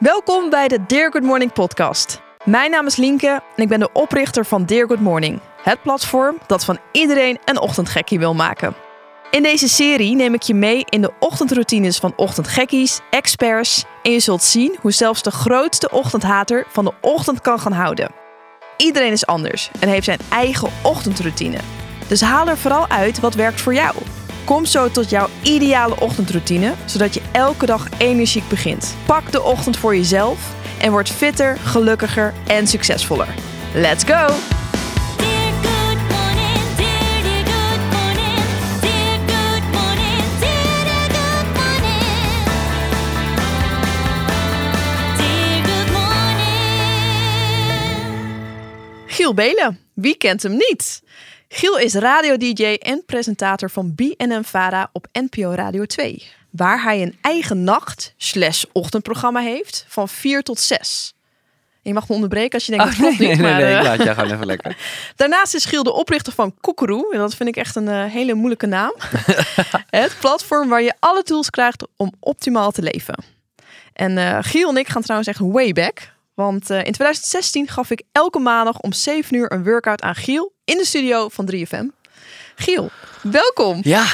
Welkom bij de Dear Good Morning podcast. Mijn naam is Lienke en ik ben de oprichter van Dear Good Morning. Het platform dat van iedereen een ochtendgekkie wil maken. In deze serie neem ik je mee in de ochtendroutines van ochtendgekkies, experts en je zult zien hoe zelfs de grootste ochtendhater van de ochtend kan gaan houden. Iedereen is anders en heeft zijn eigen ochtendroutine. Dus haal er vooral uit wat werkt voor jou. Kom zo tot jouw ideale ochtendroutine, zodat je elke dag energiek begint. Pak de ochtend voor jezelf en word fitter, gelukkiger en succesvoller. Let's go! Giel Belen, wie kent hem niet? Giel is radio-dj en presentator van BNM Vara op NPO Radio 2. Waar hij een eigen nacht slash ochtendprogramma heeft van 4 tot 6. Je mag me onderbreken als je denkt, dat nee, niet. nee, maar, nee, eh, ik laat jij gewoon even lekker. Daarnaast is Giel de oprichter van Koekeroe. En dat vind ik echt een eh, hele moeilijke naam. het platform waar je alle tools krijgt om optimaal te leven. En eh, Giel en ik gaan trouwens echt way back. Want eh, in 2016 gaf ik elke maandag om 7 uur een workout aan Giel in de studio van 3FM. Giel, welkom. Ja.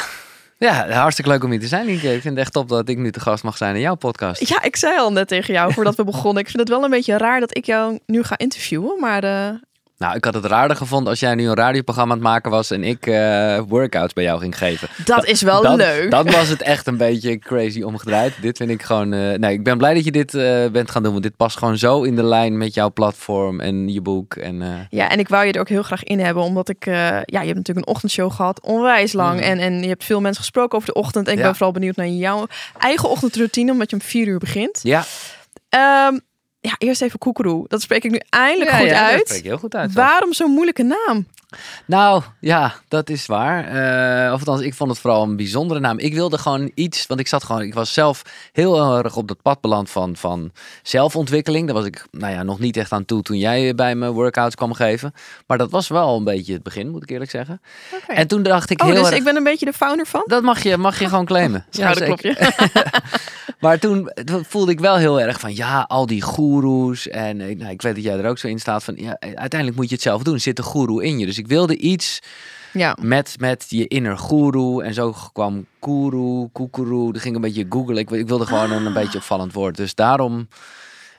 ja, hartstikke leuk om hier te zijn, Lienke. Ik vind het echt top dat ik nu te gast mag zijn in jouw podcast. Ja, ik zei al net tegen jou voordat we begonnen. Ik vind het wel een beetje raar dat ik jou nu ga interviewen. Maar eh, Nou, ik had het raarder gevonden als jij nu een radioprogramma aan het maken was en ik eh, workouts bij jou ging geven. dat is wel dan, leuk. Dan was het echt een beetje crazy omgedraaid. Dit vind ik gewoon... eh, nee, ik ben blij dat je dit eh, bent gaan doen, want dit past gewoon zo in de lijn met jouw platform en je boek. En, Ja, en ik wou je er ook heel graag in hebben, omdat ik, ja, je hebt natuurlijk een ochtendshow gehad, onwijs lang. Mhm. En, en je hebt veel mensen gesproken over de ochtend. En ik Ja. ben vooral benieuwd naar jouw eigen ochtendroutine, omdat je om vier uur begint. ja, Ehm, ja, eerst even koekeroe. Dat spreek ik nu eindelijk Ja, goed ja, dat uit. spreek je heel goed uit. Waarom zo'n moeilijke naam? Nou, ja, dat is waar. Eh, of althans, ik vond het vooral een bijzondere naam. Ik wilde gewoon iets, want ik zat gewoon, ik was zelf heel erg op dat pad beland van, van zelfontwikkeling. Daar was ik, nou ja, nog niet echt aan toe toen jij bij me workouts kwam geven. Maar dat was wel een beetje het begin, moet ik eerlijk zeggen. Oké. En toen dacht ik Oh, heel dus erg... ik ben een beetje de founder van? Dat mag je, mag je gewoon claimen. Ja, zeker. maar toen voelde ik wel heel erg van ja, al die goeroes. En eh, nou, ik weet dat jij er ook zo in staat van ja, uiteindelijk moet je het zelf doen. Zit een goeroe in je. Dus ik wilde iets Ja. met, met je inner guru. En zo kwam guru, koekeroe. Dat ging een beetje googlen. Ik, ik wilde gewoon een, een beetje opvallend woord. Dus daarom...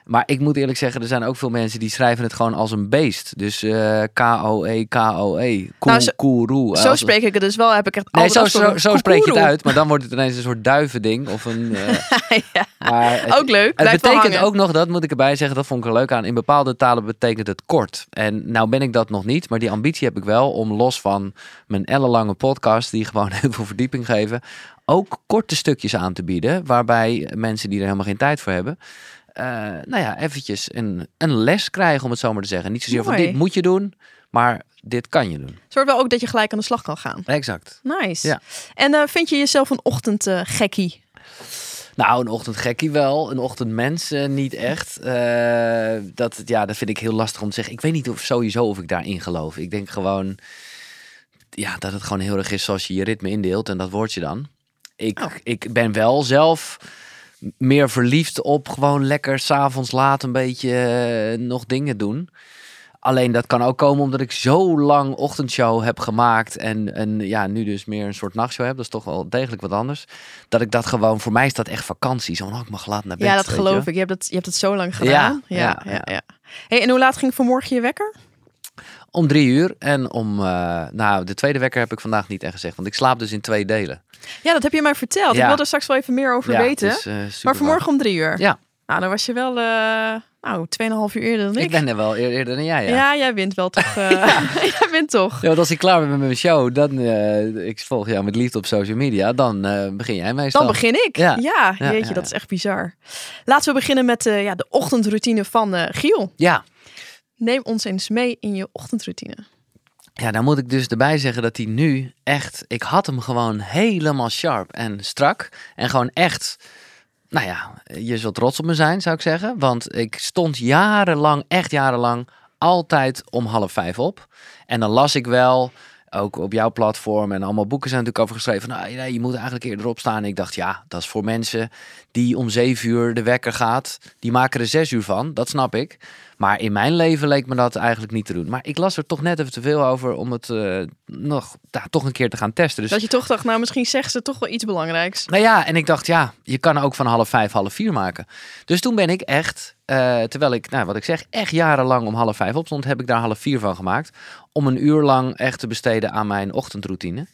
Maar ik moet eerlijk zeggen, er zijn ook veel mensen die schrijven het gewoon als een beest. Dus eh K-O-E, K-O-E. Nou, zo-. Zo spreek ik het dus wel. Heb ik echt Nee, zo, zo, zo spreek je het uit. Maar dan wordt het ineens een soort duivending. Of een, eh, ja, maar het, ook leuk. het betekent ook nog, dat moet ik erbij zeggen, dat vond ik er leuk aan. In bepaalde talen betekent het kort. En nou ben ik dat nog niet, maar die ambitie heb ik wel om los van mijn ellenlange podcast, die gewoon heel veel verdieping geven, ook korte stukjes aan te bieden. Waarbij mensen die er helemaal geen tijd voor hebben, nou ja, eventjes een, een les krijgen, om het zo maar te zeggen. Niet zozeer van dit moet je doen, maar dit kan je doen. Zorg wel ook dat je gelijk aan de slag kan gaan. Exact. Nice. Ja. En eh, vind je jezelf een ochtendgekkie? Nou, een ochtendgekkie wel. Een ochtendmens eh, niet echt. Eh, dat, ja, dat vind ik heel lastig om te zeggen. Ik weet niet of sowieso of ik daarin geloof. Ik denk gewoon ja, dat het gewoon heel erg is zoals je je ritme indeelt. En dat word je dan. Ik, Oh. ik ben wel zelf meer verliefd op gewoon lekker s'avonds laat een beetje eh, nog dingen doen. Alleen dat kan ook komen omdat ik zo lang ochtendshow heb gemaakt. En, en ja, nu dus meer een soort nachtshow heb. Dat is toch wel degelijk wat anders. Dat ik dat gewoon, voor mij is dat echt vakantie. Zo, oh, ik mag laat naar bed. Ja, dat je geloof ik. Je hebt het, je hebt het zo lang gedaan. Ja, ja, ja. ja, ja. Hey, en hoe laat ging vanmorgen je wekker? Om drie uur. En om, eh, nou, de tweede wekker heb ik vandaag niet echt gezegd. Want ik slaap dus in twee delen. Ja, dat heb je mij verteld. Ik wil er straks wel even meer over Ja, weten. is, eh, maar vanmorgen om drie uur. Ja. Nou, dan was je wel, eh nou, 2,5 uur eerder dan ik. Ik ben er wel eer- eerder dan jij, ja. ja. jij wint wel toch. eh jij wint toch. Ja, want als ik klaar ben met mijn show, dan, ik volg jou met liefde op social media, dan begin jij meestal. Dan begin ik. Ja, jeetje, ja, dat is echt bizar. Laten we beginnen met ja, de ochtendroutine van Giel. Ja. Neem ons eens mee in je ochtendroutine. Ja, dan moet ik dus erbij zeggen dat hij nu echt... Ik had hem gewoon helemaal sharp en strak. En gewoon echt... Nou ja, je zult trots op me zijn, zou ik zeggen. Want ik stond jarenlang, echt jarenlang, altijd om half vijf op. En dan las ik wel... ook op jouw platform en allemaal boeken zijn natuurlijk over geschreven. Nou, nee, je moet eigenlijk eerder opstaan. En ik dacht, ja, dat is voor mensen die om zeven uur de wekker gaat. Die maken er zes uur van, dat snap ik. Maar in mijn leven leek me dat eigenlijk niet te doen. Maar ik las er toch net even te veel over om het eh, nog ja, toch een keer te gaan testen. Dus Dat je toch dacht, nou misschien zegt ze toch wel iets belangrijks. nou ja, en ik dacht, ja, je kan ook van half vijf, half vier maken. Dus toen ben ik echt, eh, terwijl ik, nou wat ik zeg, echt jarenlang om half vijf opstond, heb ik daar half vier van gemaakt. Om een uur lang echt te besteden aan mijn ochtendroutine.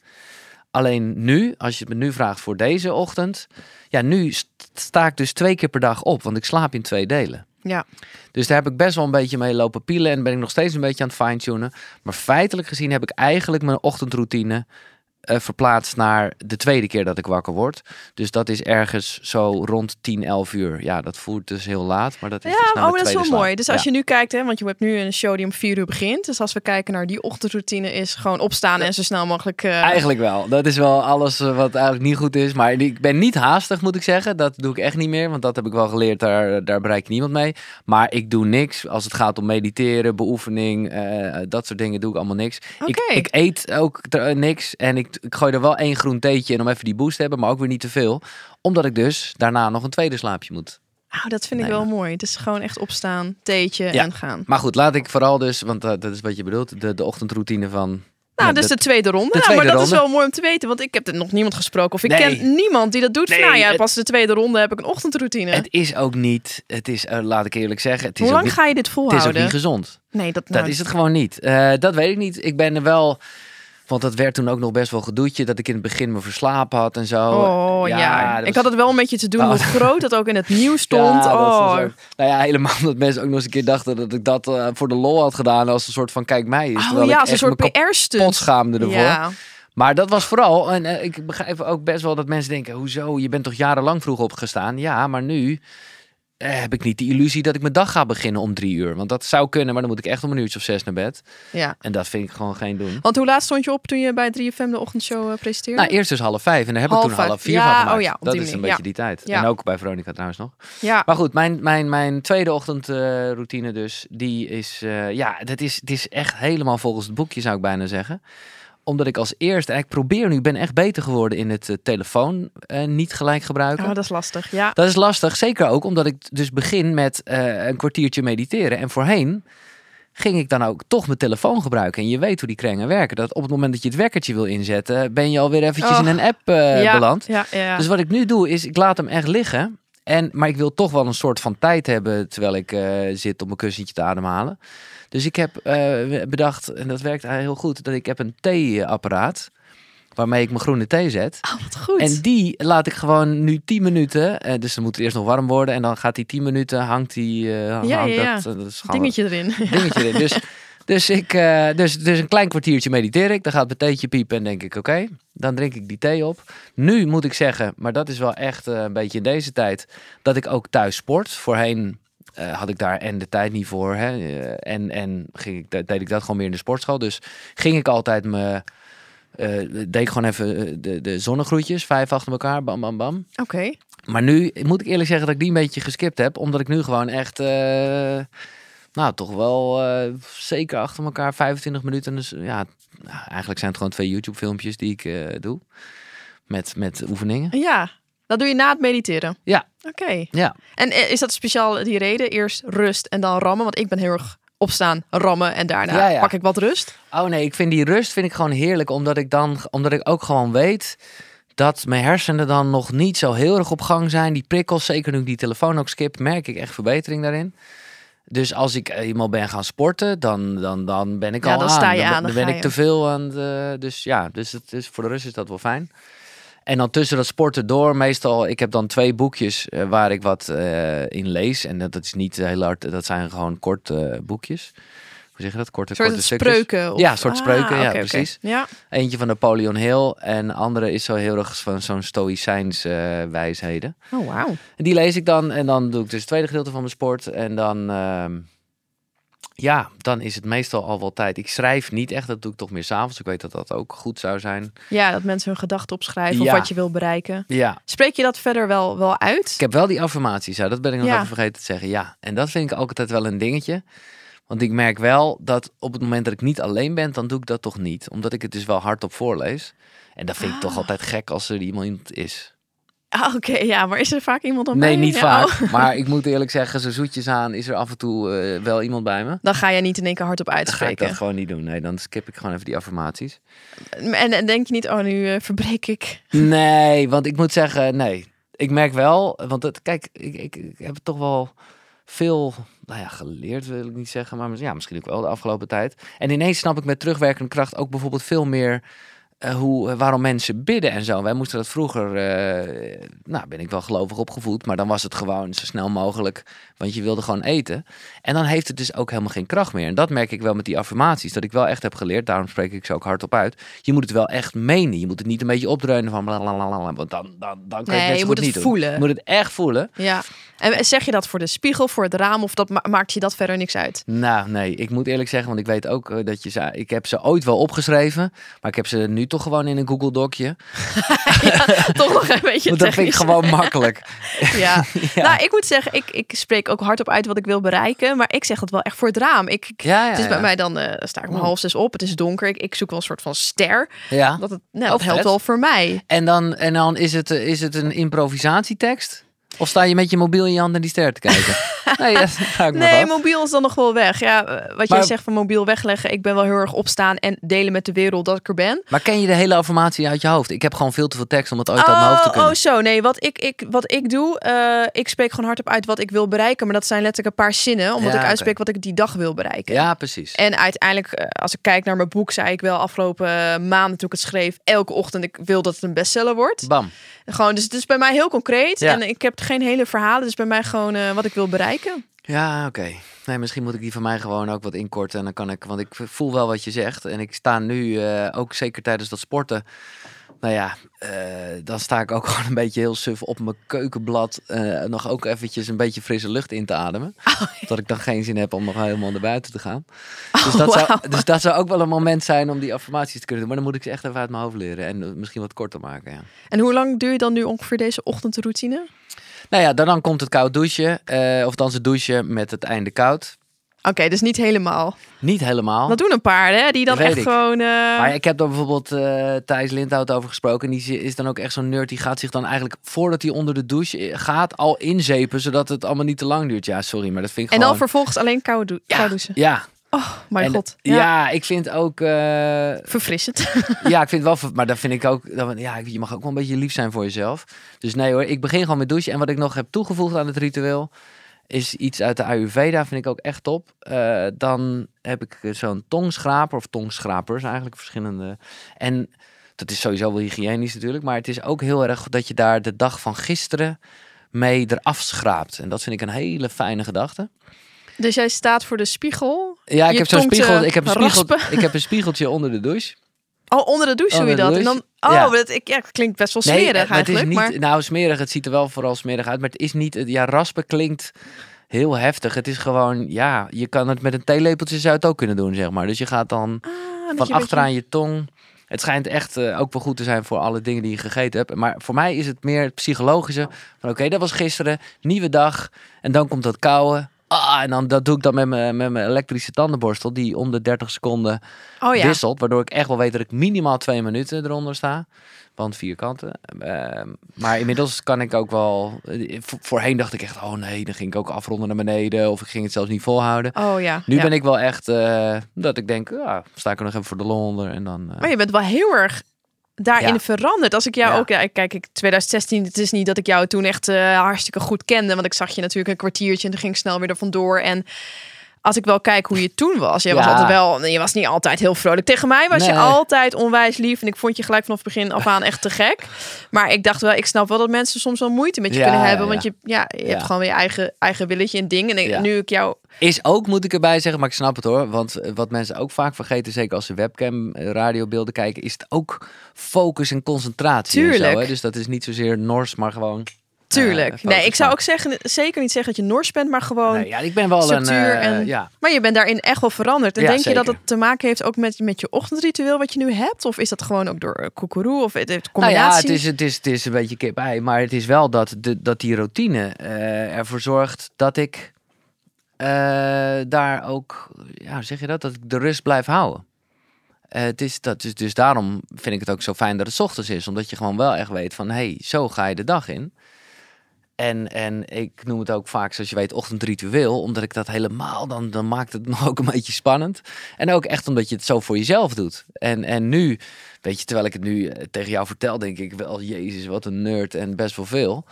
Alleen nu, als je het me nu vraagt voor deze ochtend, ja, nu st- sta ik dus twee keer per dag op, want ik slaap in twee delen. Ja. Dus daar heb ik best wel een beetje mee lopen pielen en ben ik nog steeds een beetje aan het fine-tunen. Maar feitelijk gezien heb ik eigenlijk mijn ochtendroutine eh, verplaatst naar de tweede keer dat ik wakker word. Dus dat is ergens zo rond 10, 11 uur. Ja, dat voelt dus heel laat, maar dat is dus Ja, na oh, mijn maar dat is wel slaap. mooi. Dus als je nu kijkt, hè, want je hebt nu een show die om vier uur begint. Dus als we kijken naar die ochtendroutine, is gewoon opstaan en zo snel mogelijk. eh, Eigenlijk wel. Dat is wel alles eh, wat eigenlijk niet goed is. Maar ik ben niet haastig, moet ik zeggen. Dat doe ik echt niet meer. Want dat heb ik wel geleerd. Daar, daar bereik je niemand mee. Maar ik doe niks. Als het gaat om mediteren, beoefening. dat soort dingen doe ik allemaal niks. Ik, ik eet ook niks. En ik, ik gooi er wel één groen theetje in om even die boost te hebben. Maar ook weer niet te veel. Omdat ik dus daarna nog een tweede slaapje moet. Oh, dat vind ik Nee, wel maar- mooi. Dus gewoon echt opstaan, theetje Ja. en gaan. Maar goed, laat ik vooral dus. Want eh, dat is wat je bedoelt. De, de ochtendroutine van... Nou, ja, dus de, tweede ronde. de tweede maar dat is wel mooi om te weten, want ik heb er nog niemand gesproken. Of ik Nee. ken niemand die dat doet. Nee, nou ja, het- pas de tweede ronde heb ik een ochtendroutine. Het is ook niet... Het is, eh, laat ik eerlijk zeggen... Het is Hoe lang niet, ga je dit het is ook volhouden? niet gezond. nee, dat, Dat nou, is het gewoon niet. Eh, dat weet ik niet. Ik ben er wel. Want dat werd toen ook nog best wel gedoetje. Dat ik in het begin me verslapen had en zo. Oh ja, ik had het wel een beetje te doen Oh. hoe groot dat ook in het nieuws Ja, stond. was oh. ook- nou ja, helemaal dat mensen ook nog eens een keer dachten dat ik dat eh, voor de lol had gedaan. Als een soort van kijk mij is. Oh ja, als een soort PR-stunt. schaamde ervoor. Ja. Maar dat was vooral, en eh, ik begrijp ook best wel dat mensen denken, hoezo, je bent toch jarenlang vroeg opgestaan? Ja, maar nu eh, heb ik niet de illusie dat ik mijn dag ga beginnen om drie uur. Want dat zou kunnen, maar dan moet ik echt om een uurtje of zes naar bed. ja. En dat vind ik gewoon geen doen. Want hoe laat stond je op toen je bij 3FM de ochtendshow eh, presenteerde? Nou, eerst dus half vijf. En daar heb Half ik toen vijf. half vier Ja, van gemaakt. oh ja, dat is een beetje die tijd. Ja. En ook bij Veronica trouwens nog. ja. Maar goed, mijn, mijn, mijn tweede ochtendroutine dus, die is... eh, ja, dat is, het is echt helemaal volgens het boekje, zou ik bijna zeggen. Omdat ik als eerste... En ik probeer nu, ik ben echt beter geworden in het eh, telefoon eh, niet gelijk gebruiken. Oh, dat is lastig. Ja. Dat is lastig, zeker ook omdat ik dus begin met eh, een kwartiertje mediteren. En voorheen ging ik dan ook toch mijn telefoon gebruiken. En je weet hoe die krengen werken. Dat op het moment dat je het wekkertje wil inzetten, ben je alweer eventjes in een app ja. beland. Ja, ja, ja. Dus wat ik nu doe, is ik laat hem echt liggen. En, maar ik wil toch wel een soort van tijd hebben terwijl ik eh, zit op mijn kussentje te ademhalen. Dus ik heb eh, bedacht, en dat werkt eigenlijk heel goed, dat ik heb een theeapparaat waarmee ik mijn groene thee zet. Oh, wat goed. En die laat ik gewoon nu 10 minuten. eh, dus dan moet het eerst nog warm worden. En dan gaat die 10 minuten, hangt die. hangt ja, ja. Dat, Dingetje erin. dingetje erin. Dus, dus, ik, eh, dus, dus een klein kwartiertje mediteer ik. Dan gaat mijn theetje piepen en denk ik: oké, dan drink ik die thee op. Nu moet ik zeggen, maar dat is wel echt eh, een beetje in deze tijd, dat ik ook thuis sport. Voorheen. eh, had ik daar en de tijd niet voor. Hè? en en ging ik, deed ik dat gewoon meer in de sportschool. Dus ging ik altijd me. deed ik gewoon even de, de zonnegroetjes, vijf achter elkaar, bam, bam, bam. Oké. Maar nu moet ik eerlijk zeggen dat ik die een beetje geskipt heb. Omdat ik nu gewoon echt, nou toch wel eh, zeker achter elkaar 25 minuten. Dus ja, nou, eigenlijk zijn het gewoon twee YouTube filmpjes die ik eh, doe. Met, met oefeningen. Ja, dat doe je na het mediteren. Ja. Oké. Ja, En eh, is dat speciaal die reden? Eerst rust en dan rammen? Want ik ben heel erg opstaan, rammen en daarna Ja, ja. pak ik wat rust. Oh nee, ik vind die rust vind ik gewoon heerlijk. Omdat ik dan, omdat ik ook gewoon weet dat mijn hersenen dan nog niet zo heel erg op gang zijn. Die prikkels, zeker nu ik die telefoon ook skip, merk ik echt verbetering daarin. Dus als ik eenmaal ben gaan sporten, dan, dan, dan ben ik Ja, al dan aan. sta je dan, aan, dan dan ben ik te veel aan eh, dus ja, dus het is, voor de rust is dat wel fijn. En dan tussen dat sporten door, meestal, ik heb dan twee boekjes eh, waar ik wat eh, in lees. En dat, dat is niet heel hard, dat zijn gewoon korte eh, boekjes. Hoe zeg je dat? Korte, soort korte stukjes. spreuken. Of... Ja, soort spreuken, ja, precies. Ja. Eentje van Napoleon Hill en de andere is zo heel erg van zo'n stoïcijns eh, wijsheden. Oh, wauw. En die lees ik dan en dan doe ik dus het tweede gedeelte van mijn sport. En dan, ehm, ja, dan is het meestal al wel tijd. Ik schrijf niet echt, dat doe ik toch meer s'avonds. Ik weet dat dat ook goed zou zijn. Ja, dat mensen hun gedachten opschrijven Ja. of wat je wil bereiken. Ja, Spreek je dat verder wel, wel uit? ik heb wel die affirmaties, ja, dat ben ik nog Ja. even vergeten te zeggen. Ja, en dat vind ik ook altijd wel een dingetje. Want ik merk wel dat op het moment dat ik niet alleen ben, dan doe ik dat toch niet. Omdat ik het dus wel hardop voorlees. En dat vind ik toch Ah. altijd gek als er iemand is. Ah, Oké, ja, maar is er vaak iemand op Nee, niet vaak. oh. Maar ik moet eerlijk zeggen, zo zoetjes aan is er af en toe eh, wel iemand bij me. Dan ga jij niet in één keer hardop Dan ga ik uitspreken. dat gewoon niet doen. Nee, dan skip ik gewoon even die affirmaties. En, en denk je niet, oh, nu eh, verbreek ik. Nee, want ik moet zeggen, nee. Ik merk wel, want het, kijk, ik, ik, ik heb toch wel veel, nou ja, geleerd wil ik niet zeggen, maar ja, misschien ook wel de afgelopen tijd. En ineens snap ik met terugwerkende kracht ook bijvoorbeeld veel meer eh, hoe, eh, waarom mensen bidden en zo. Wij moesten dat vroeger, eh, nou ben ik wel gelovig opgevoed, maar dan was het gewoon zo snel mogelijk, want je wilde gewoon eten. En dan heeft het dus ook helemaal geen kracht meer. En dat merk ik wel met die affirmaties, dat ik wel echt heb geleerd, daarom spreek ik ze ook hardop uit. Je moet het wel echt menen, je moet het niet een beetje opdreunen van blablabla, want dan, dan, dan kan je Nee, het net je moet het niet doen. voelen. Je moet het echt voelen. Ja. En zeg je dat voor de spiegel, voor het raam, of dat ma- maakt je dat verder niks uit? Nou, nee, ik moet eerlijk zeggen, want ik weet ook eh, dat je ze. Ik heb ze ooit wel opgeschreven, maar ik heb ze nu toch gewoon in een Google Docje. Toch nog een beetje Want dat vind ik gewoon makkelijk. Ja. Ja. Nou, ik moet zeggen, ik, ik spreek ook hardop uit wat ik wil bereiken. Maar ik zeg dat wel echt voor het raam. Ik, ik- Ja, ja, het is bij ja. mij dan, eh, sta ik om Oeh. half zes op. Het is donker. Ik, ik zoek wel een soort van ster. Ja. Dat, het, nou, Oh, dat helpt vet. wel voor mij. En dan, en dan is, het, eh, is het een improvisatietekst? Of sta je met je mobiel in je hand naar die ster te kijken? nee, dat ga ik Nee, mobiel is dan nog wel weg. Ja, eh, wat jij zegt van mobiel wegleggen. Ik ben wel heel erg opstaan en delen met de wereld dat ik er ben. Maar ken je de hele affirmatie uit je hoofd? Ik heb gewoon veel te veel tekst om het ooit uit mijn hoofd te Oh, kunnen. oh, zo. Nee, wat ik, ik, wat ik doe, eh, ik spreek gewoon hardop uit wat ik wil bereiken. Maar dat zijn letterlijk een paar zinnen, omdat Ja, ik uitspreek wat ik die dag wil bereiken. Ja, precies. En uiteindelijk, eh, als ik kijk naar mijn boek, zei ik wel afgelopen maanden toen ik het schreef, elke ochtend ik wil dat het een bestseller wordt. Bam. Gewoon, dus het is bij mij heel concreet. Ja. En ik heb geen hele verhalen, dus bij mij gewoon eh, wat ik wil bereiken. Ja, oké. Nee, misschien moet ik die van mij gewoon ook wat inkorten. En dan kan ik, want ik voel wel wat je zegt. En ik sta nu eh, ook zeker tijdens dat sporten. Nou ja, eh, dan sta ik ook gewoon een beetje heel suf op mijn keukenblad. nog ook eventjes een beetje frisse lucht in te ademen. Dat ik dan geen zin heb om nog helemaal naar buiten te gaan. Dus dat, zou, dus dat zou ook wel een moment zijn om die affirmaties te kunnen doen. Maar dan moet ik ze echt even uit mijn hoofd leren. En misschien wat korter maken, ja. En hoe lang duur je dan nu ongeveer deze ochtendroutine? Nou ja, dan, dan komt het koud douchen. eh, of dan ze douchen met het einde koud. Oké, dus niet helemaal. Niet helemaal. Dat doen een paar, hè? Die dan echt ik. gewoon... eh, Maar ik heb daar bijvoorbeeld eh Thijs Lindhout over gesproken. En die is dan ook echt zo'n nerd. Die gaat zich dan eigenlijk, voordat hij onder de douche gaat, al inzepen. Zodat het allemaal niet te lang duurt. Ja, sorry, maar dat vind ik en gewoon... dan vervolgens alleen koud, dou- ja, douchen. Ja, Oh, mijn god. ja. Ja. ik vind ook... eh, Verfrissend. ja, ik vind wel... Maar dat vind ik ook... Ja, je mag ook wel een beetje lief zijn voor jezelf. Dus nee hoor, ik begin gewoon met douchen. En wat ik nog heb toegevoegd aan het ritueel... is iets uit de Ayurveda, vind ik ook echt top. Eh, dan heb ik eh, zo'n tongschraper, of tongschrapers eigenlijk, verschillende. En dat is sowieso wel hygiënisch natuurlijk, maar het is ook heel erg dat je daar de dag van gisteren mee eraf schraapt. En dat vind ik een hele fijne gedachte. Dus jij staat voor de spiegel. Ja, ik heb zo'n spiegel, ik heb een spiegel, ik heb een spiegeltje onder de douche. Oh, onder de douche doe je dat. En dan, oh, ja. dat, ik, ja, klinkt best wel smerig eh, maar het is eigenlijk. niet, maar, nou smerig, het ziet er wel vooral smerig uit, maar het is niet, ja, raspen klinkt heel heftig. Het is gewoon, ja, je kan het met een theelepeltje zou het ook kunnen doen, zeg maar. Dus je gaat dan Ah, van je achteraan je tong. Het schijnt echt eh, ook wel goed te zijn voor alle dingen die je gegeten hebt. Maar voor mij is het meer het psychologische. Van oké, dat was gisteren, nieuwe dag. En dan komt dat kouwen. Ah, en dan dat doe ik dan met mijn, met mijn elektrische tandenborstel. Die om de 30 seconden Oh ja. wisselt. Waardoor ik echt wel weet dat ik minimaal twee minuten eronder sta. Want vierkanten. Ehm, maar inmiddels kan ik ook wel... eh, vo- Voorheen dacht ik echt, oh nee, dan ging ik ook afronden naar beneden. Of ik ging het zelfs niet volhouden. Oh ja. Nu ja. ben ik wel echt eh, dat ik denk, ja, sta ik er nog even voor de lol onder. En dan... eh, Maar je bent wel heel erg daarin Ja. veranderd. Als ik jou Ja. ook, ja, kijk, ik 2016, het is niet dat ik jou toen echt eh, hartstikke goed kende, want ik zag je natuurlijk een kwartiertje en toen ging ik snel weer er vandoor. En als ik wel kijk hoe je toen was, je was altijd wel, je was niet altijd heel vrolijk. Tegen mij was je altijd onwijs lief en ik vond je gelijk vanaf het begin af aan echt te gek. Maar ik dacht wel, ik snap wel dat mensen soms wel moeite met je Ja, kunnen hebben, want je, ja, je hebt gewoon weer je eigen, eigen willetje en ding. En ik- nu ik jou Is ook, moet ik erbij zeggen, maar ik snap het hoor. Want eh, wat mensen ook vaak vergeten, zeker als ze webcam eh, radiobeelden kijken, is het ook focus en concentratie. En zo, Tuurlijk. hè? Dus dat is niet zozeer nors, maar gewoon... Tuurlijk. eh, nee, ik zou ook zeggen, zeker niet zeggen dat je Nors bent, maar gewoon Nee, ja, ik ben wel structuur een... eh, en- ja. Maar je bent daarin echt wel veranderd. En Ja, denk je dat het te maken heeft ook met, met je ochtendritueel wat je nu hebt? Of is dat gewoon ook door uh, koekeroe of het heeft Nou ja, het is, het, is, het is een beetje kip-ei. Maar het is wel dat, de, dat die routine eh, ervoor zorgt dat ik eh, daar ook, ja, hoe zeg je dat? Dat ik de rust blijf houden. Eh, het is, dat is, dus daarom vind ik het ook zo fijn dat het ochtends is. Omdat je gewoon wel echt weet van, hé, hey, zo ga je de dag in. En, en ik noem het ook vaak, zoals je weet, ochtendritueel. Omdat ik dat helemaal, dan, dan maakt het nog ook een beetje spannend. En ook echt omdat je het zo voor jezelf doet. En, en nu, weet je, terwijl ik het nu eh, tegen jou vertel, denk ik wel, jezus, wat een nerd en best wel veel.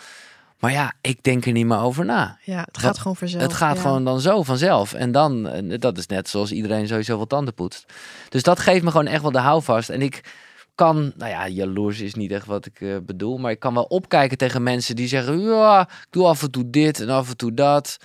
Maar ja, ik denk er niet meer over na. Ja, het gaat gewoon vanzelf. Het gaat ja. gewoon dan zo vanzelf. En dan, eh, dat is net zoals iedereen sowieso wel tanden poetst. Dus dat geeft me gewoon echt wel de houvast. En ik kan, nou ja, jaloers is niet echt wat ik eh, bedoel. Maar ik kan wel opkijken tegen mensen die zeggen... Ja, ik doe af en toe dit en af en toe dat.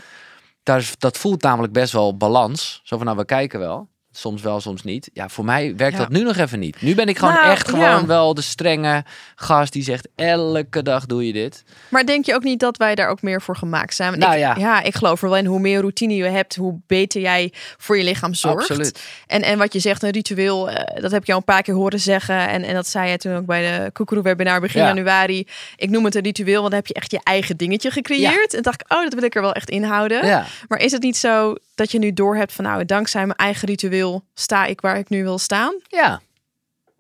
Daar dat voelt namelijk best wel balans. Zo van, nou, we kijken wel. Soms wel, soms niet. Ja, voor mij werkt Ja. dat nu nog even niet. Nu ben ik gewoon Nou, echt gewoon ja. wel de strenge gast die zegt... Elke dag doe je dit. Maar denk je ook niet dat wij daar ook meer voor gemaakt zijn? Nou ik, ja. ja, ik geloof er wel in. Hoe meer routine je hebt, hoe beter jij voor je lichaam zorgt. Absoluut. En, en wat je zegt, een ritueel, eh, dat heb ik jou een paar keer horen zeggen. En, en dat zei je toen ook bij de Koekeroe-webinar begin Ja. januari. Ik noem het een ritueel, want dan heb je echt je eigen dingetje gecreëerd. En dacht ik, oh, dat wil ik er wel echt inhouden. Maar is het niet zo dat je nu doorhebt van, nou, dankzij mijn eigen ritueel sta ik waar ik nu wil staan? Ja,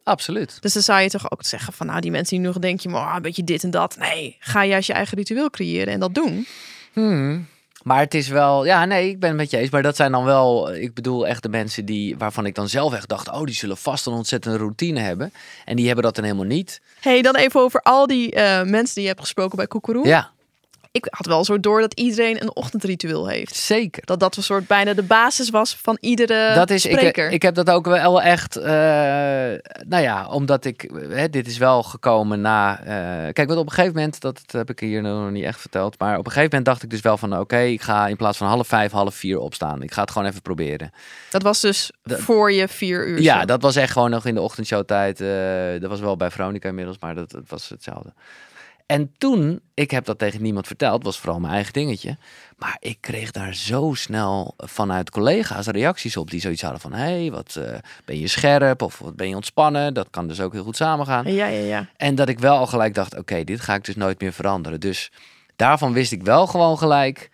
absoluut. Dus dan zou je toch ook zeggen van, nou, die mensen die nog denken, maar een beetje dit en dat. Nee, ga juist je eigen ritueel creëren en dat doen. Hmm. Maar het is wel, ja, nee, ik ben het met je eens. Maar dat zijn dan wel, ik bedoel echt de mensen die, waarvan ik dan zelf echt dacht, oh, die zullen vast een ontzettende routine hebben. En die hebben dat dan helemaal niet. hey, dan even over al die eh, mensen die je hebt gesproken bij Koekeroe. Ja, Ik had wel zo door dat iedereen een ochtendritueel heeft. zeker. Dat dat een soort bijna de basis was van iedere dat is, ik, spreker. ik heb dat ook wel echt, eh, nou ja, omdat ik, hè, dit is wel gekomen na, eh, kijk, wat op een gegeven moment, dat heb ik hier nog niet echt verteld, maar op een gegeven moment dacht ik dus wel van, oké, ik ga in plaats van half vijf, half vier opstaan. Ik ga het gewoon even proberen. dat was dus Dat- voor je vier uur. Ja, zo. dat was echt gewoon nog in de ochtendshowtijd. eh dat was wel bij Veronica inmiddels, maar dat, dat was hetzelfde. En toen, ik heb dat tegen niemand verteld, was vooral mijn eigen dingetje. Maar ik kreeg daar zo snel vanuit collega's reacties op die zoiets hadden van... hé, hey, wat eh, ben je scherp of wat ben je ontspannen? Dat kan dus ook heel goed samengaan. Ja, ja, ja. En dat ik wel al gelijk dacht, oké, dit ga ik dus nooit meer veranderen. Dus daarvan wist ik wel gewoon gelijk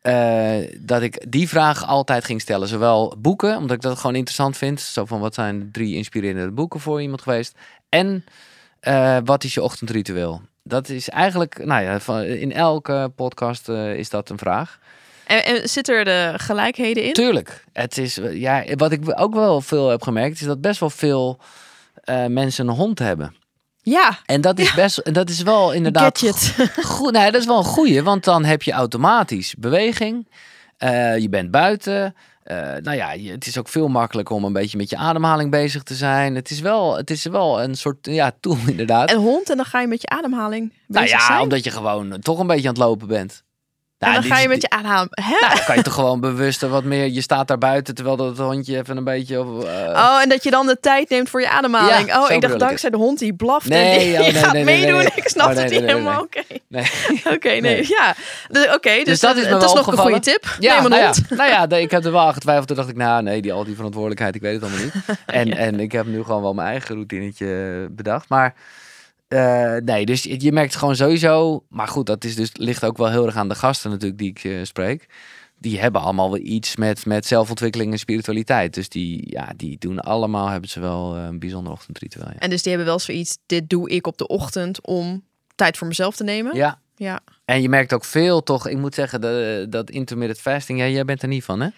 eh, dat ik die vraag altijd ging stellen. Zowel boeken, omdat ik dat gewoon interessant vind. Zo van, wat zijn de drie inspirerende boeken voor iemand geweest? En eh, wat is je ochtendritueel? Dat is eigenlijk, nou ja, van, in elke podcast eh, is dat een vraag. En, en zit er de gelijkheden in? Tuurlijk. Het is, eh, ja, wat ik ook wel veel heb gemerkt, is dat best wel veel eh, mensen een hond hebben. Ja, En dat is best, dat is wel inderdaad goed. Nee, dat is wel een goeie, want dan heb je automatisch beweging. Je bent buiten. Eh, nou ja, je- het is ook veel makkelijker om een beetje met je ademhaling bezig te zijn. Het is wel, het is wel een soort ja, tool inderdaad. Een hond en dan ga je met je ademhaling nou bezig ja, zijn. omdat je gewoon toch een beetje aan het lopen bent. En dan dit ga je met je ademhaling. Hè? Nou, dan kan je toch gewoon bewuster wat meer. Je staat daar buiten terwijl dat hondje even een beetje. Of, eh, Oh, en dat je dan de tijd neemt voor je ademhaling. Ja, oh, ik dacht dankzij de hond die blaft Nee, en die oh, nee, gaat nee, nee, meedoen. Ik snap Oh, nee, het niet helemaal. Oké, nee. oké, nee. Nee. Ja, oké. dus, Dus dat is nog een goede tip. Ja, Neem een nou, hond. ja, nou ja, ik heb er wel aan getwijfeld. Toen dacht ik, nou nee, die, al die verantwoordelijkheid, ik weet het allemaal niet. En, en ik heb nu gewoon wel mijn eigen routinetje bedacht. Maar eh, nee, dus je je merkt gewoon sowieso... Maar goed, dat is dus, ligt ook wel heel erg aan de gasten natuurlijk die ik eh, spreek. Die hebben allemaal wel iets met, met zelfontwikkeling en spiritualiteit. Dus die, ja, die doen allemaal, hebben ze wel eh, een bijzonder ochtendritueel. Ja. En dus die hebben wel zoiets, dit doe ik op de ochtend om tijd voor mezelf te nemen. ja. Ja. En je merkt ook veel toch, ik moet zeggen, de, dat intermittent fasting, ja, jij bent er niet van hè?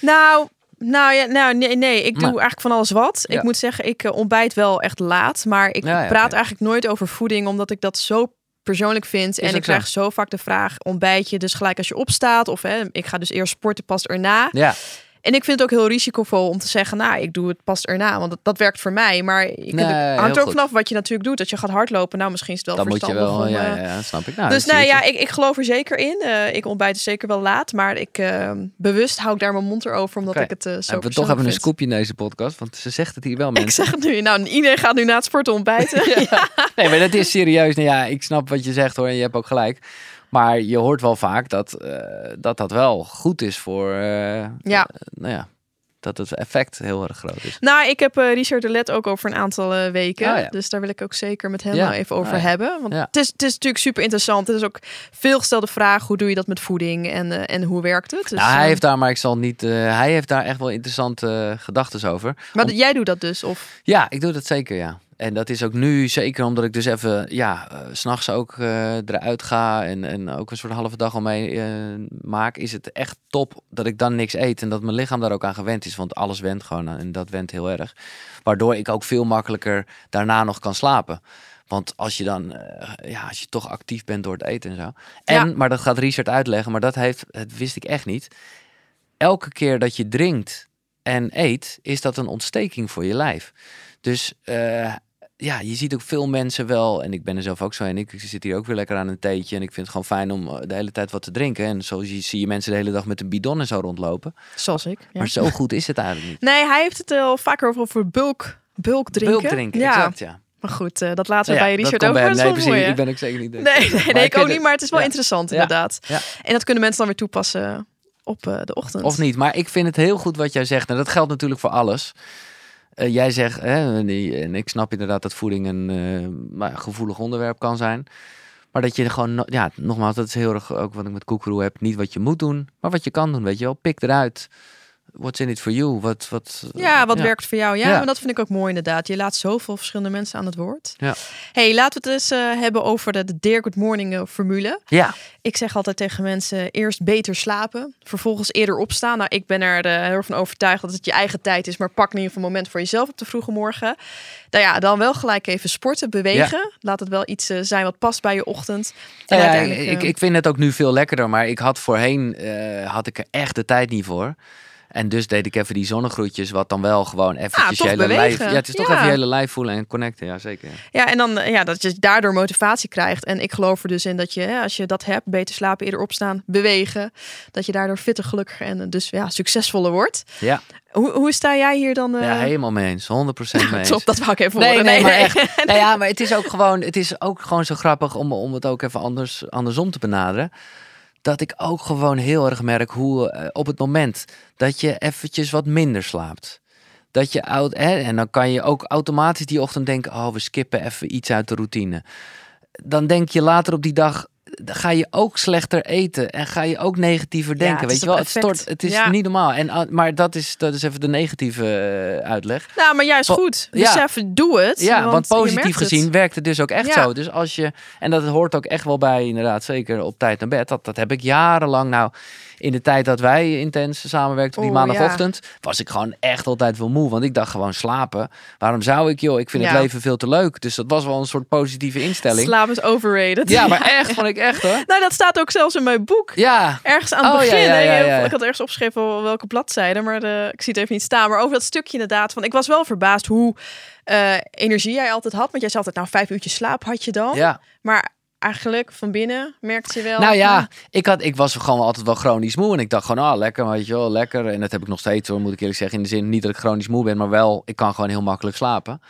Nou, nou, ja, nou nee, nee, ik doe Maar- eigenlijk van alles wat. Ja. Ik moet zeggen, ik eh, ontbijt wel echt laat. Maar ik Ja, ja, praat eigenlijk nooit over voeding, omdat ik dat zo persoonlijk vind. en ik krijg zo vaak de vraag, ontbijt je dus gelijk als je opstaat? Of hè, ik ga dus eerst sporten, pas erna. Ja, En ik vind het ook heel risicovol om te zeggen, nou, ik doe het pas erna, want dat, dat werkt voor mij. Maar je Nee, het hangt er ook goed. vanaf wat je natuurlijk doet. Dat je gaat hardlopen, nou, misschien is het wel dan moet je verstandig wel, om, ja, eh, ja, snap ik. Nou, dus nou ja, ik, ik geloof er zeker in. Eh, ik ontbijt dus zeker wel laat, maar ik eh, bewust hou ik daar mijn mond erover, omdat ik het eh, zo Hebben we toch even een scoopje in deze podcast, want ze zegt het hier wel Ik mensen. zeg het nu. Nou, iedereen gaat nu na het sporten ontbijten. ja. Nee, maar dat is serieus. Nou ja, ik snap wat je zegt hoor, en je hebt ook gelijk. Maar je hoort wel vaak dat eh, dat, dat wel goed is voor, eh, Ja. nou ja, dat het effect heel erg groot is. Nou, ik heb eh, Richard de Let ook over een aantal eh, weken. Oh ja. Dus daar wil ik ook zeker met hem nou even over Oh hebben. Want het, is, het is natuurlijk super interessant. Het is ook veel gestelde vraag. Hoe doe je dat met voeding en, eh, en hoe werkt het? Dus, nou, hij eh, heeft daar, maar ik zal niet. eh, hij heeft daar echt wel interessante gedachten over. maar om- jij doet dat dus? Of? Ja, ik doe dat zeker, ja. En dat is ook nu zeker omdat ik dus even, ja, eh, s s'nachts ook eh, eruit ga en, en ook een soort halve dag al mee eh, maak. Is het echt top dat ik dan niks eet en dat mijn lichaam daar ook aan gewend is. Want alles went gewoon aan en dat went heel erg. Waardoor ik ook veel makkelijker daarna nog kan slapen. Want als je dan, eh, ja, als je toch actief bent door het eten en zo. En, Ja. maar dat gaat Richard uitleggen, maar dat, heeft, dat wist ik echt niet. Elke keer dat je drinkt en eet, is dat een ontsteking voor je lijf. Dus eh, ja, je ziet ook veel mensen wel, en ik ben er zelf ook zo en ik zit hier ook weer lekker aan een theetje en ik vind het gewoon fijn om eh, de hele tijd wat te drinken. En zo zie, zie je mensen de hele dag met een bidon en zo rondlopen. Zoals ik. Ja. Maar zo goed is het eigenlijk niet. Nee, hij heeft het al vaker over, over bulk, bulk drinken. Bulk drinken, ja. exact ja. Maar goed, eh, dat laten we Nou ja, bij Richard over. bij Nee, precies. Ik ben ook zeker niet. Nee, nee, ik ook niet, maar het is wel interessant inderdaad. Ja. En dat kunnen mensen dan weer toepassen op eh, de ochtend. Of niet. Maar ik vind het heel goed wat jij zegt. En dat geldt natuurlijk voor alles. Eh, jij zegt, hè, en ik snap inderdaad dat voeding een eh, gevoelig onderwerp kan zijn. Maar dat je gewoon, ja, nogmaals, dat is heel erg ook wat ik met koekeroe heb. Niet wat je moet doen, maar wat je kan doen, weet je wel. Pik eruit. What's in it for you? Wat, wat, Ja, wat werkt voor jou? Ja, Ja. maar dat vind ik ook mooi inderdaad. Je laat zoveel verschillende mensen aan het woord. Ja. hey, laten we het eens eh, hebben over de, de Dear Good Morning eh, formule. Ja, Ik zeg altijd tegen mensen, eerst beter slapen, vervolgens eerder opstaan. Nou, ik ben er eh, heel erg van overtuigd dat het je eigen tijd is, maar pak in ieder geval een moment voor jezelf op de vroege morgen. Nou ja, dan wel gelijk even sporten, bewegen. Laat het wel iets zijn wat past bij je ochtend. En ja, ik, ik vind het ook nu veel lekkerder. Maar ik had voorheen, had ik er echt de tijd niet voor. En dus deed ik even die zonnegroetjes, wat dan wel gewoon eventjes je hele lijf... Ja, het is toch Ja. even je hele lijf voelen en connecten. Ja, zeker. ja. En dan eh, ja, dat je daardoor motivatie krijgt. En ik geloof er dus in dat je, hè, als je dat hebt, beter slapen, eerder opstaan, bewegen, dat je daardoor fitter, gelukkiger en eh, dus ja, succesvoller wordt. Ja. Hoe, hoe sta jij hier dan? eh, Ja, helemaal mee eens. 100% mee eens. Top, dat wou ik even Nee, horen. nee, maar echt. Nou ja, maar het is ook gewoon, het is ook gewoon zo grappig om, om het ook even anders, andersom te benaderen. Dat ik ook gewoon heel erg merk hoe eh, op het moment dat je eventjes wat minder slaapt. Dat je oud, hè, en dan kan je ook automatisch die ochtend denken: oh, we skippen even iets uit de routine. Dan denk je later op die dag. Ga je ook slechter eten en ga je ook negatiever denken. Weet je wel, het stort. Het is Ja. niet normaal. En, ah, maar dat is, dat is even de negatieve eh, uitleg. Nou, maar juist goed. Ja. Besef, doe het. Ja, want, positief het. gezien werkt het dus ook echt zo. Dus als je, en dat hoort ook echt wel bij, inderdaad, zeker op tijd naar bed. Dat, dat heb ik jarenlang. Nou, in de tijd dat wij intens samenwerkten op die maandagochtend, was ik gewoon echt altijd wel moe. Want ik dacht gewoon slapen. Waarom zou ik, joh? Ik vind Ja. het leven veel te leuk. Dus dat was wel een soort positieve instelling. Slaap is overrated. Ja, maar echt, vond ik echt hoor. Nou, dat staat ook zelfs in mijn boek. Ja, Ergens aan het Oh, begin. hè. Ik had ergens opgeschreven wel welke bladzijde, maar de, ik zie het even niet staan. Maar over dat stukje inderdaad. Van, ik was wel verbaasd hoe eh, energie jij altijd had. Want jij zei altijd, nou, vijf uurtjes slaap had je dan. ja. Maar eigenlijk van binnen merkte je wel... Nou ja, hm, ik, had, ik was gewoon altijd wel chronisch moe. En ik dacht gewoon, ah, lekker, weet je wel, lekker. En dat heb ik nog steeds hoor, moet ik eerlijk zeggen. In de zin, niet dat ik chronisch moe ben, maar wel, ik kan gewoon heel makkelijk slapen.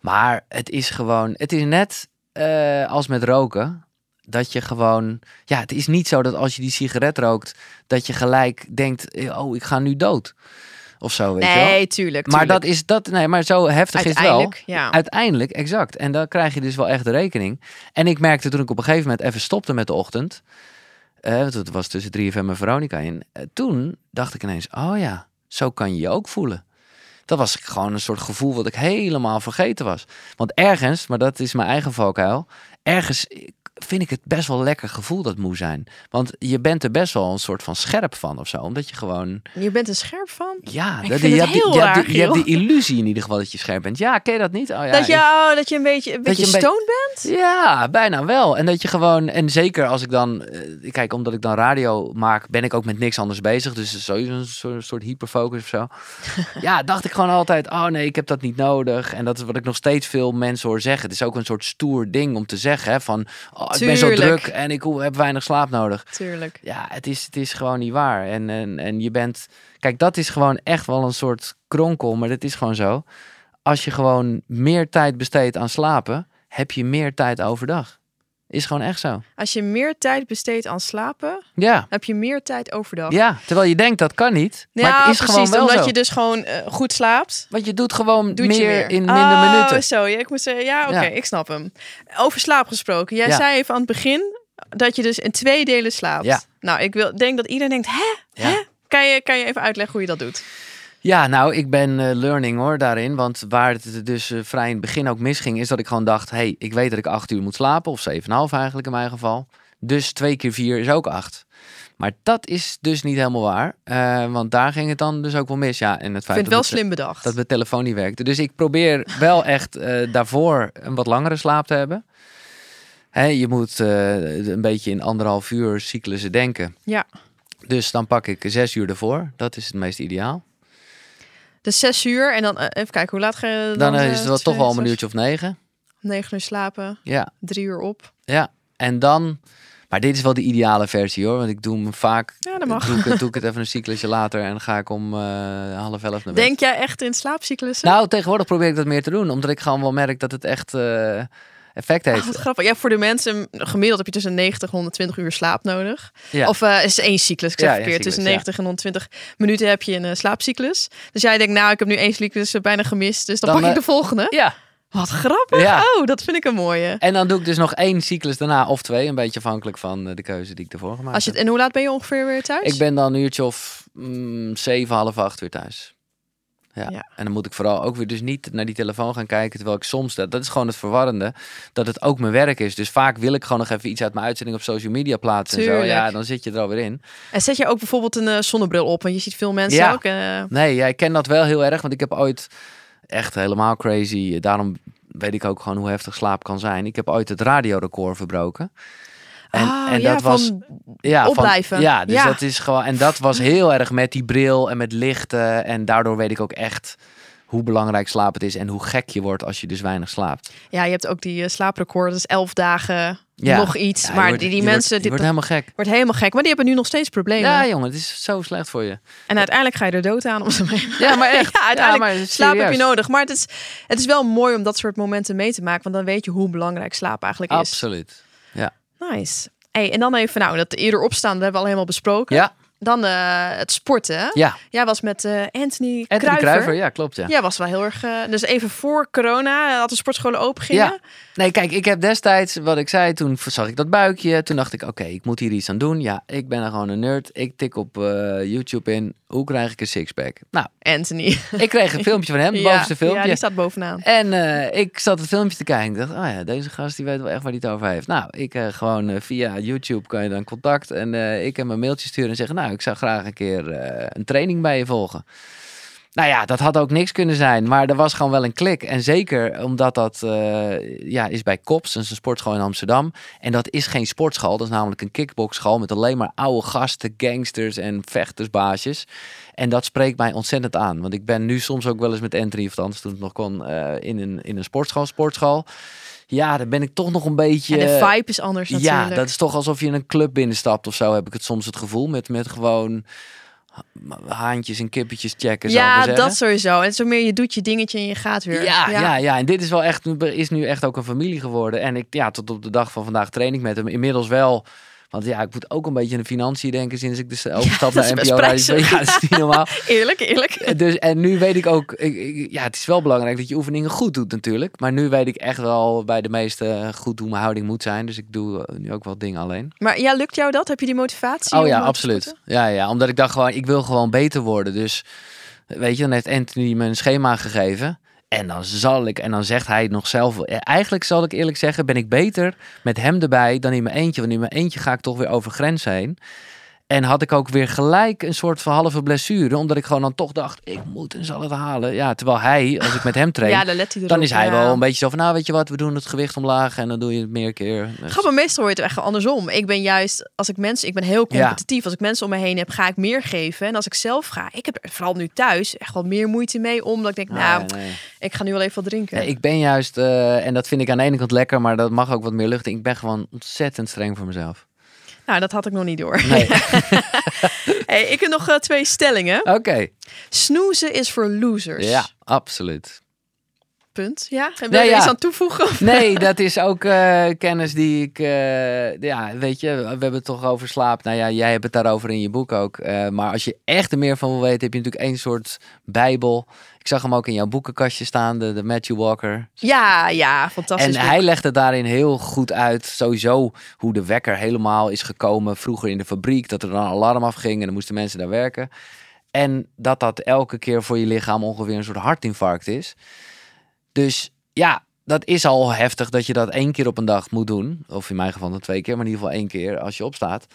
Maar het is gewoon, het is net eh, als met roken. Dat je gewoon, ja, het is niet zo dat als je die sigaret rookt, dat je gelijk denkt, oh, ik ga nu dood. Of zo, weet je wel. Nee, tuurlijk. Maar tuurlijk. dat is dat, nee, maar zo heftig is het wel. Uiteindelijk, ja. Uiteindelijk, exact. En dan krijg je dus wel echt de rekening. En ik merkte toen ik op een gegeven moment even stopte met de ochtend. eh, want het was tussen 3FM en Veronica in. eh, toen dacht ik ineens, oh ja, zo kan je je ook voelen. Dat was gewoon een soort gevoel wat ik helemaal vergeten was. Want ergens, maar dat is mijn eigen valkuil. Ergens vind ik het best wel lekker gevoel dat moe zijn. Want je bent er best wel een soort van scherp van of zo. Omdat je gewoon Je bent er scherp van? ja, dat, je, hebt die, raar, je hebt die illusie in ieder geval dat je scherp bent. Ja, ken je dat niet? Oh, ja, dat, je, oh, dat je een beetje, een beetje stoned bent? ja, bijna wel. En dat je gewoon, en zeker als ik dan, eh, kijk, omdat ik dan radio maak, ben ik ook met niks anders bezig. Dus sowieso een soort, soort hyperfocus of zo. ja, dacht ik gewoon altijd, oh nee, ik heb dat niet nodig. En dat is wat ik nog steeds veel mensen hoor zeggen. Het is ook een soort stoer ding om te zeggen, hè, van, oh, ik ben zo druk en ik heb weinig slaap nodig. Tuurlijk. Ja, het is, het is gewoon niet waar. En, en, en je bent. Kijk, dat is gewoon echt wel een soort kronkel, maar dat is gewoon zo. Als je gewoon meer tijd besteedt aan slapen, heb je meer tijd overdag. Is gewoon echt zo. Als je meer tijd besteedt aan slapen, Ja. heb je meer tijd overdag. Ja, terwijl je denkt dat kan niet. Ja, maar het is precies. gewoon wel omdat zo. je dus gewoon eh, goed slaapt. Want je doet gewoon Doet meer, je meer in minder oh, minuten. zo. Ja, ik moest zeggen, ja, oké, Ja. ik snap hem. Over slaap gesproken. Jij Ja. zei even aan het begin dat je dus in twee delen slaapt. Ja. Nou, ik wil, denk dat iedereen denkt, hè? Hè? Kan, je, kan je even uitleggen hoe je dat doet? Ja, nou, ik ben eh, learning hoor daarin. Want waar het dus eh, vrij in het begin ook misging, is dat ik gewoon dacht: hey, ik weet dat ik acht uur moet slapen, of 7,5 eigenlijk in mijn geval. Dus twee keer vier is ook acht. Maar dat is dus niet helemaal waar. eh, want daar ging het dan dus ook wel mis. Ja, en het Ik feit vind het wel dat, slim bedacht. dat mijn telefoon niet werkte. Dus ik probeer wel echt daarvoor een wat langere slaap te hebben. Hè, je moet een beetje in anderhalf uur cyclussen denken. Ja. Dus dan pak ik zes uur ervoor. Dat is het meest ideaal. Dus zes uur en dan, eh, even kijken, hoe laat ga je dan? Dan eh, is het wel toch wel een minuutje of negen. Negen uur slapen, Ja, drie uur op. ja. En dan... Maar dit is wel de ideale versie hoor. Want ik doe hem vaak... Ja, dat mag. Doe ik, het- doe ik het even een cyclusje later. En dan ga ik om eh, half elf naar bed. Denk jij echt in slaapcyclussen? Nou, tegenwoordig probeer ik dat meer te doen. Omdat ik gewoon wel merk dat het echt eh, effect Ah, heeft. wat grappig. Ja, voor de mensen, gemiddeld heb je tussen 90 en 120 uur slaap nodig. Ja. Of eh is één cyclus, ik zeg Ja, verkeerd. tussen ja. 90 en 120 minuten heb je een eh, slaapcyclus. Dus jij denkt, nou, ik heb nu één cyclus eh, bijna gemist. Dus dan, Dan, pak ik de volgende. ja. Wat grappig. Ja. Oh, dat vind ik een mooie. En dan doe ik dus nog één cyclus daarna of twee. Een beetje afhankelijk van de keuze die ik ervoor gemaakt Als je het, en hoe laat ben je ongeveer weer thuis? Ik ben dan een uurtje of mm, zeven, half acht weer thuis. Ja. Ja. En dan moet ik vooral ook weer dus niet naar die telefoon gaan kijken. Terwijl ik soms, dat, dat is gewoon het verwarrende, dat het ook mijn werk is. Dus vaak wil ik gewoon nog even iets uit mijn uitzending op social media plaatsen. En zo. Ja, dan zit je er alweer in. En zet je ook bijvoorbeeld een eh, zonnebril op? Want je ziet veel mensen Ja. ook. eh, Nee, ja, ik ken dat wel heel erg. Want ik heb ooit echt helemaal crazy. Daarom weet ik ook gewoon hoe heftig slaap kan zijn. Ik heb ooit het radiorecord verbroken. En, ah, en ja, dat was ja, opblijven. Van, ja, dus Ja. dat is gewoon. En dat was heel erg met die bril en met lichten. En daardoor weet ik ook echt hoe belangrijk slaap het is en hoe gek je wordt als je dus weinig slaapt. Ja, je hebt ook die eh, slaaprecord, dus elf dagen, Ja. nog iets. Ja, maar wordt- die, die mensen, wordt, wordt helemaal gek. wordt helemaal gek. Maar die hebben nu nog steeds problemen. Ja, jongen, het is zo slecht voor je. En uiteindelijk ga je er dood aan om ze mee. Ja, maar echt. Ja, uiteindelijk Ja, maar slaap heb je nodig. Maar het is, het is wel mooi om dat soort momenten mee te maken. Want dan weet je hoe belangrijk slaap eigenlijk is. Absoluut. Nice. Hey, en dan even, nou, dat eerder opstaan, dat hebben we al helemaal besproken. Ja, Dan eh, het sporten. ja. Jij was met eh, Anthony, Anthony Kruijver. Kruijver, ja, klopt. Ja. Jij was wel heel erg... eh, dus even voor corona had de sportscholen open gingen. Ja. Nee, kijk, ik heb destijds, wat ik zei, toen zag ik dat buikje. Toen dacht ik, oké, ik moet hier iets aan doen. Ja, ik ben er gewoon een nerd. Ik tik op YouTube in, hoe krijg ik een sixpack? Nou, Anthony. ik kreeg een filmpje van hem, bovenste filmpje. Ja, die staat bovenaan. En ik zat het filmpje te kijken. Ik dacht, oh ja, deze gast die weet wel echt waar hij het over heeft. Nou, ik gewoon via YouTube kan je dan contact. En ik hem een mailtje sturen en zeggen, nou, ik zou graag een keer eh, een training bij je volgen. Nou ja, dat had ook niks kunnen zijn. Maar er was gewoon wel een klik. En zeker omdat dat eh, ja, is bij Kops, dat is een sportschool in Amsterdam. En dat is geen sportschool. Dat is namelijk een kickboxschool met alleen maar oude gasten, gangsters en vechtersbaasjes. En dat spreekt mij ontzettend aan. Want ik ben nu soms ook wel eens met Anthony, of anders toen het nog kon, eh, in, een, in een sportschool. sportschool. Ja, dan ben ik toch nog een beetje... En de vibe is anders natuurlijk. Ja, dat is toch alsof je in een club binnenstapt of zo, heb ik het soms het gevoel. Met, met gewoon ha- haantjes en kippetjes checken, Ja, dat sowieso. En zo meer je doet je dingetje en je gaat weer. Ja, ja. Ja, en dit is wel echt, is nu echt ook een familie geworden. En ik, ja, tot op de dag van vandaag train ik met hem. Inmiddels wel, want ja, ik moet ook een beetje aan de financiën denken sinds ik dus is naar NPO Radio. Ja, dat is niet normaal. Eerlijk, eerlijk. Dus, en nu weet ik ook, ik- ik- ja, het is wel belangrijk dat je oefeningen goed doet natuurlijk. Maar nu weet ik echt wel bij de meeste goed hoe mijn houding moet zijn. Dus ik doe eh, nu ook wel dingen alleen. Maar ja, lukt jou dat? Heb je die motivatie? Oh ja, eh, absoluut. Ja, ja, omdat ik dacht gewoon, ik wil gewoon beter worden. Dus weet je, dan heeft Anthony me een schema gegeven. En dan zal ik, en dan zegt hij nog zelf. eh, Eigenlijk zal ik eerlijk zeggen, ben ik beter met hem erbij dan in mijn eentje. Want in mijn eentje ga ik toch weer over grens heen. En had ik ook weer gelijk een soort van halve blessure. Omdat ik gewoon dan toch dacht, ik moet en zal het halen. Ja, terwijl hij, als ik met hem train, Ja, dan let hij erop. dan is hij ja. wel een beetje zo van, nou weet je wat, we doen het gewicht omlaag en dan doe je het meer keer. Dus- Grappig, meestal hoor je het echt andersom. Ik ben juist, als ik mensen, ik ben heel Ja. competitief. Als ik mensen om me heen heb, ga ik meer geven. En als ik zelf ga, ik heb er vooral nu thuis echt wel meer moeite mee. Omdat ik denk, nou, Nee, ik ga nu wel even wat drinken. Nee, ik ben juist, eh, en dat vind ik aan de ene kant lekker, maar dat mag ook wat meer lucht. Ik ben gewoon ontzettend streng voor mezelf. Nou, dat had ik nog niet door. Nee. hey, ik heb nog eh, twee stellingen. Oké. Snoezen is voor losers. Ja, absoluut. Punt. Ja? En wil Nee, je ja. iets aan toevoegen? Of- Nee, dat is ook eh, kennis die ik. eh, ja, weet je, we hebben het toch over slaap. Nou ja, jij hebt het daarover in je boek ook. Maar als je echt er meer van wil weten, heb je natuurlijk één soort Bijbel. Ik zag hem ook in jouw boekenkastje staan, de, de Matthew Walker. Ja, ja, fantastisch. En boek. hij legde daarin heel goed uit, sowieso, hoe de wekker helemaal is gekomen. Vroeger in de fabriek, dat er dan een alarm afging en dan moesten mensen daar werken. En dat dat elke keer voor je lichaam ongeveer een soort hartinfarct is. Dus ja, dat is al heftig dat je dat één keer op een dag moet doen. Of in mijn geval dan twee keer, maar in ieder geval één keer als je opstaat.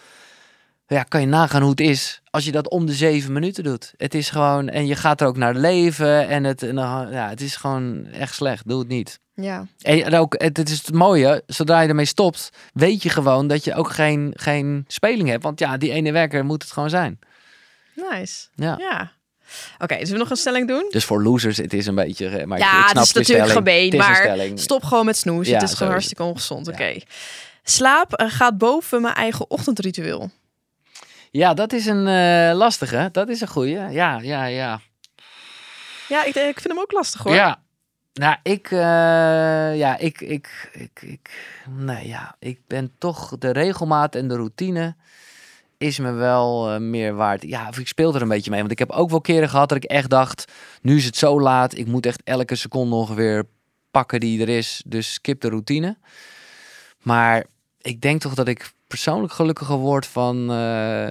Ja, kan je nagaan hoe het is als je dat om de zeven minuten doet. Het is gewoon, en je gaat er ook naar leven en het, en dan- ja, het is gewoon echt slecht. Doe het niet. Ja. En ook, het, het is het mooie, zodra je ermee stopt, weet je gewoon dat je ook geen, geen speling hebt. Want ja, die ene werker moet het gewoon zijn. Nice. Ja. Ja. Oké, zullen we nog een stelling doen? Dus voor losers, het is een beetje... eh, Maar ja, ik het snap is je natuurlijk stelling. gemeen, Het is een maar stop gewoon met snoezen. Ja, het is gewoon is hartstikke ongezond. Ja. Oké. Slaap eh, gaat boven mijn eigen ochtendritueel. Ja, dat is een eh, lastige. Dat is een goeie. Ja, ja, ja. Ja, ik, ik vind hem ook lastig hoor. Ja. Nou, ik, eh, ja, ik, ik, ik, ik, nee, ja, ik ben toch de regelmaat en de routine is me wel eh, meer waard. Ja, of ik speel er een beetje mee, want ik heb ook wel keren gehad dat ik echt dacht, nu is het zo laat, ik moet echt elke seconde ongeveer pakken die er is, dus skip de routine. Maar ik denk toch dat ik persoonlijk gelukkiger word van eh,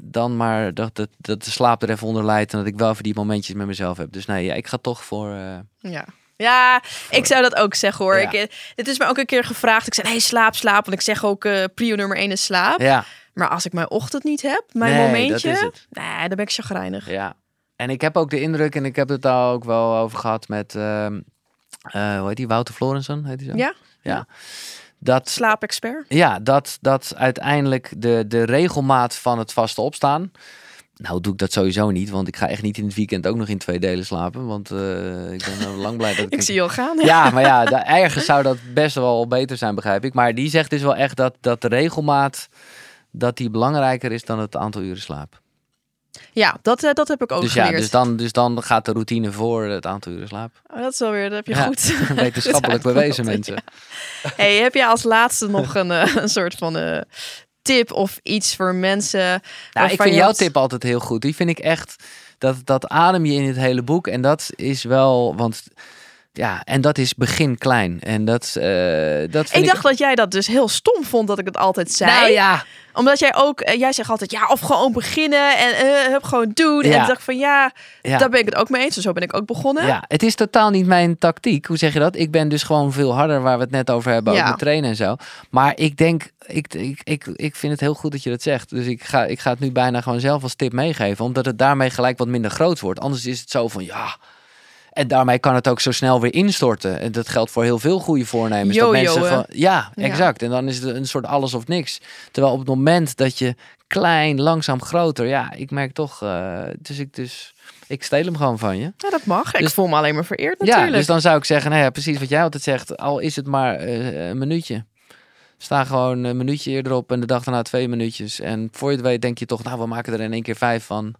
dan maar dat, dat, dat de slaap er even onder leidt en dat ik wel even die momentjes met mezelf heb. Dus nee, ja, ik ga toch voor. eh, Ja. Ja, ik zou dat ook zeggen hoor. Ja. Ik, eh, dit is me ook een keer gevraagd. Ik zei, hey, slaap, slaap. Want ik zeg ook, eh prio nummer 1 is slaap. ja, Maar als ik mijn ochtend niet heb, mijn Nee, momentje, nee, dan ben ik chagrijnig. ja. En ik heb ook de indruk, en ik heb het daar ook wel over gehad met, ehm eh, hoe heet die, Wouter Florensen, heet hij zo? Ja? Ja. Dat, Slaapexpert. ja, dat, dat uiteindelijk de, de regelmaat van het vaste opstaan. Nou, doe ik dat sowieso niet, want ik ga echt niet in het weekend ook nog in twee delen slapen. Want eh, ik ben nou lang blij dat ik. Ik zie je al gaan. Ja, maar ja, ergens zou dat best wel beter zijn, begrijp ik. Maar die zegt dus wel echt dat, dat de regelmaat dat die belangrijker is dan het aantal uren slaap. Ja, dat, eh, dat heb ik ook Dus ja, dus dan, dus dan gaat de routine voor het aantal uren slaap. Oh, dat is wel weer, dat heb je Ja, goed. Wetenschappelijk goed bewezen, mensen. Hey, heb je als laatste nog een, eh, een soort van eh, tip of iets voor mensen? Nou, ik vind jouw tip altijd heel goed. Die vind ik echt, dat, dat adem je in het hele boek. En dat is wel, want ja, en dat is begin klein. En dat, eh dat vind Ik dacht dat jij dat dus heel stom vond dat ik het altijd zei. Nou ja, Omdat jij ook, eh, jij zegt altijd ja, of gewoon beginnen en eh hup, gewoon doen. En ik dacht van ja, ja. daar ben ik het ook mee eens. Dus zo ben ik ook begonnen. Ja, het is totaal niet mijn tactiek. Hoe zeg je dat? Ik ben dus gewoon veel harder waar we het net over hebben, Ja. met trainen en zo. Maar ik denk, ik, ik, ik, ik vind het heel goed dat je dat zegt. Dus ik ga, ik ga het nu bijna gewoon zelf als tip meegeven, omdat het daarmee gelijk wat minder groot wordt. Anders is het zo van ja. En daarmee kan het ook zo snel weer instorten. En dat geldt voor heel veel goede voornemens. dat mensen gewoon, ja, Ja. exact. En dan is het een soort alles of niks. Terwijl op het moment dat je klein, langzaam groter, ja, ik merk toch, eh, dus ik dus, ik steel hem gewoon van je. Ja, dat mag. Ik Dus- voel me alleen maar vereerd natuurlijk. Ja, dus dan zou ik zeggen, nou ja, precies wat jij altijd zegt. Al is het maar eh, een minuutje. Sta gewoon een minuutje eerder op en de dag daarna twee minuutjes. En voor je het weet denk je toch, nou, we maken er in één keer vijf van.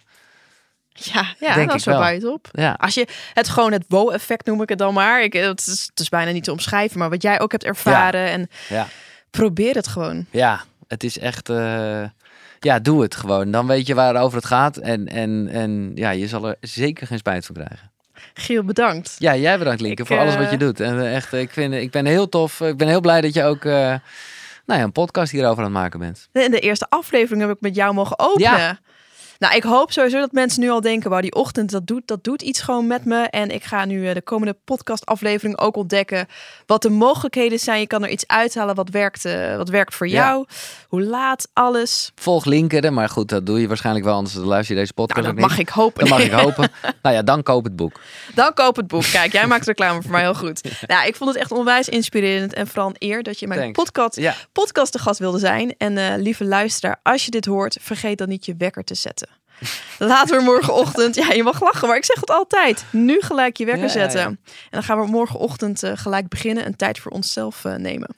Ja, ja Denk zo wel. op. Ja, Als je het gewoon het wow-effect noem ik het dan maar. Ik, het, is, het is bijna niet te omschrijven, maar wat jij ook hebt ervaren. En ja, probeer het gewoon. ja. Het is echt, eh, ja, doe het gewoon. Dan weet je waarover het gaat. En, en, en ja, je zal er zeker geen spijt van krijgen. Giel, bedankt. Ja, jij bedankt Linke voor alles wat eh, je doet. En eh, echt, ik, vind, ik ben heel tof. Ik ben heel blij dat je ook nou ja, een podcast hierover aan het maken bent. In de eerste aflevering heb ik met jou mogen openen. Ja. Nou, ik hoop sowieso dat mensen nu al denken, wauw, die ochtend, dat doet, dat doet iets gewoon met me. En ik ga nu eh, de komende podcastaflevering ook ontdekken wat de mogelijkheden zijn. Je kan er iets uithalen wat werkt, eh, wat werkt voor Ja. jou. Hoe laat, alles. Volg Linken, maar goed, dat doe je waarschijnlijk wel, anders luister je deze podcast Nou, dat ook niet. mag ik hopen. Dat mag ik hopen. nou ja, dan koop het boek. Dan koop het boek. Kijk, jij maakt reclame voor mij heel goed. Nou, ik vond het echt onwijs inspirerend en vooral een eer dat je in mijn Thanks. podcast, Ja, podcast te gast wilde zijn. En eh, lieve luisteraar, als je dit hoort, vergeet dan niet je wekker te zetten. Laten we morgenochtend, ja, je mag lachen, maar ik zeg het altijd. Nu gelijk je wekker Ja, ja, ja. zetten. En dan gaan we morgenochtend eh, gelijk beginnen, een tijd voor onszelf eh, nemen.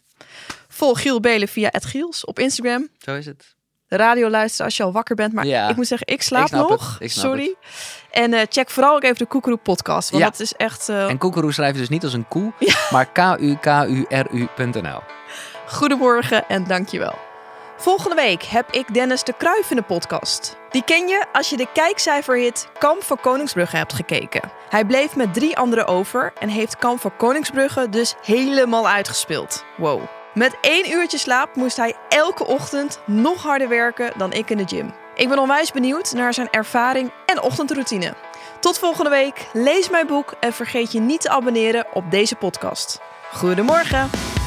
Volg Giel Belen via @giels op Instagram. zo is het. radio luisteren als je al wakker bent. Maar ik moet zeggen, ik slaap Ik nog. het, ik Sorry. En eh, check vooral ook even de Koekeroe podcast. Want dat is echt En koekeroe schrijf je dus niet als een koe, maar k-u-k-u-r-u.nl. goedemorgen en dankjewel. Volgende week heb ik Dennis de Kruijf in de podcast. Die ken je als je de kijkcijferhit Kamp van Koningsbrugge hebt gekeken. Hij bleef met drie anderen over en heeft Kamp van Koningsbrugge dus helemaal uitgespeeld. Wow. Met één uurtje slaap moest hij elke ochtend nog harder werken dan ik in de gym. Ik ben onwijs benieuwd naar zijn ervaring en ochtendroutine. Tot volgende week, lees mijn boek en vergeet je niet te abonneren op deze podcast. Goedemorgen!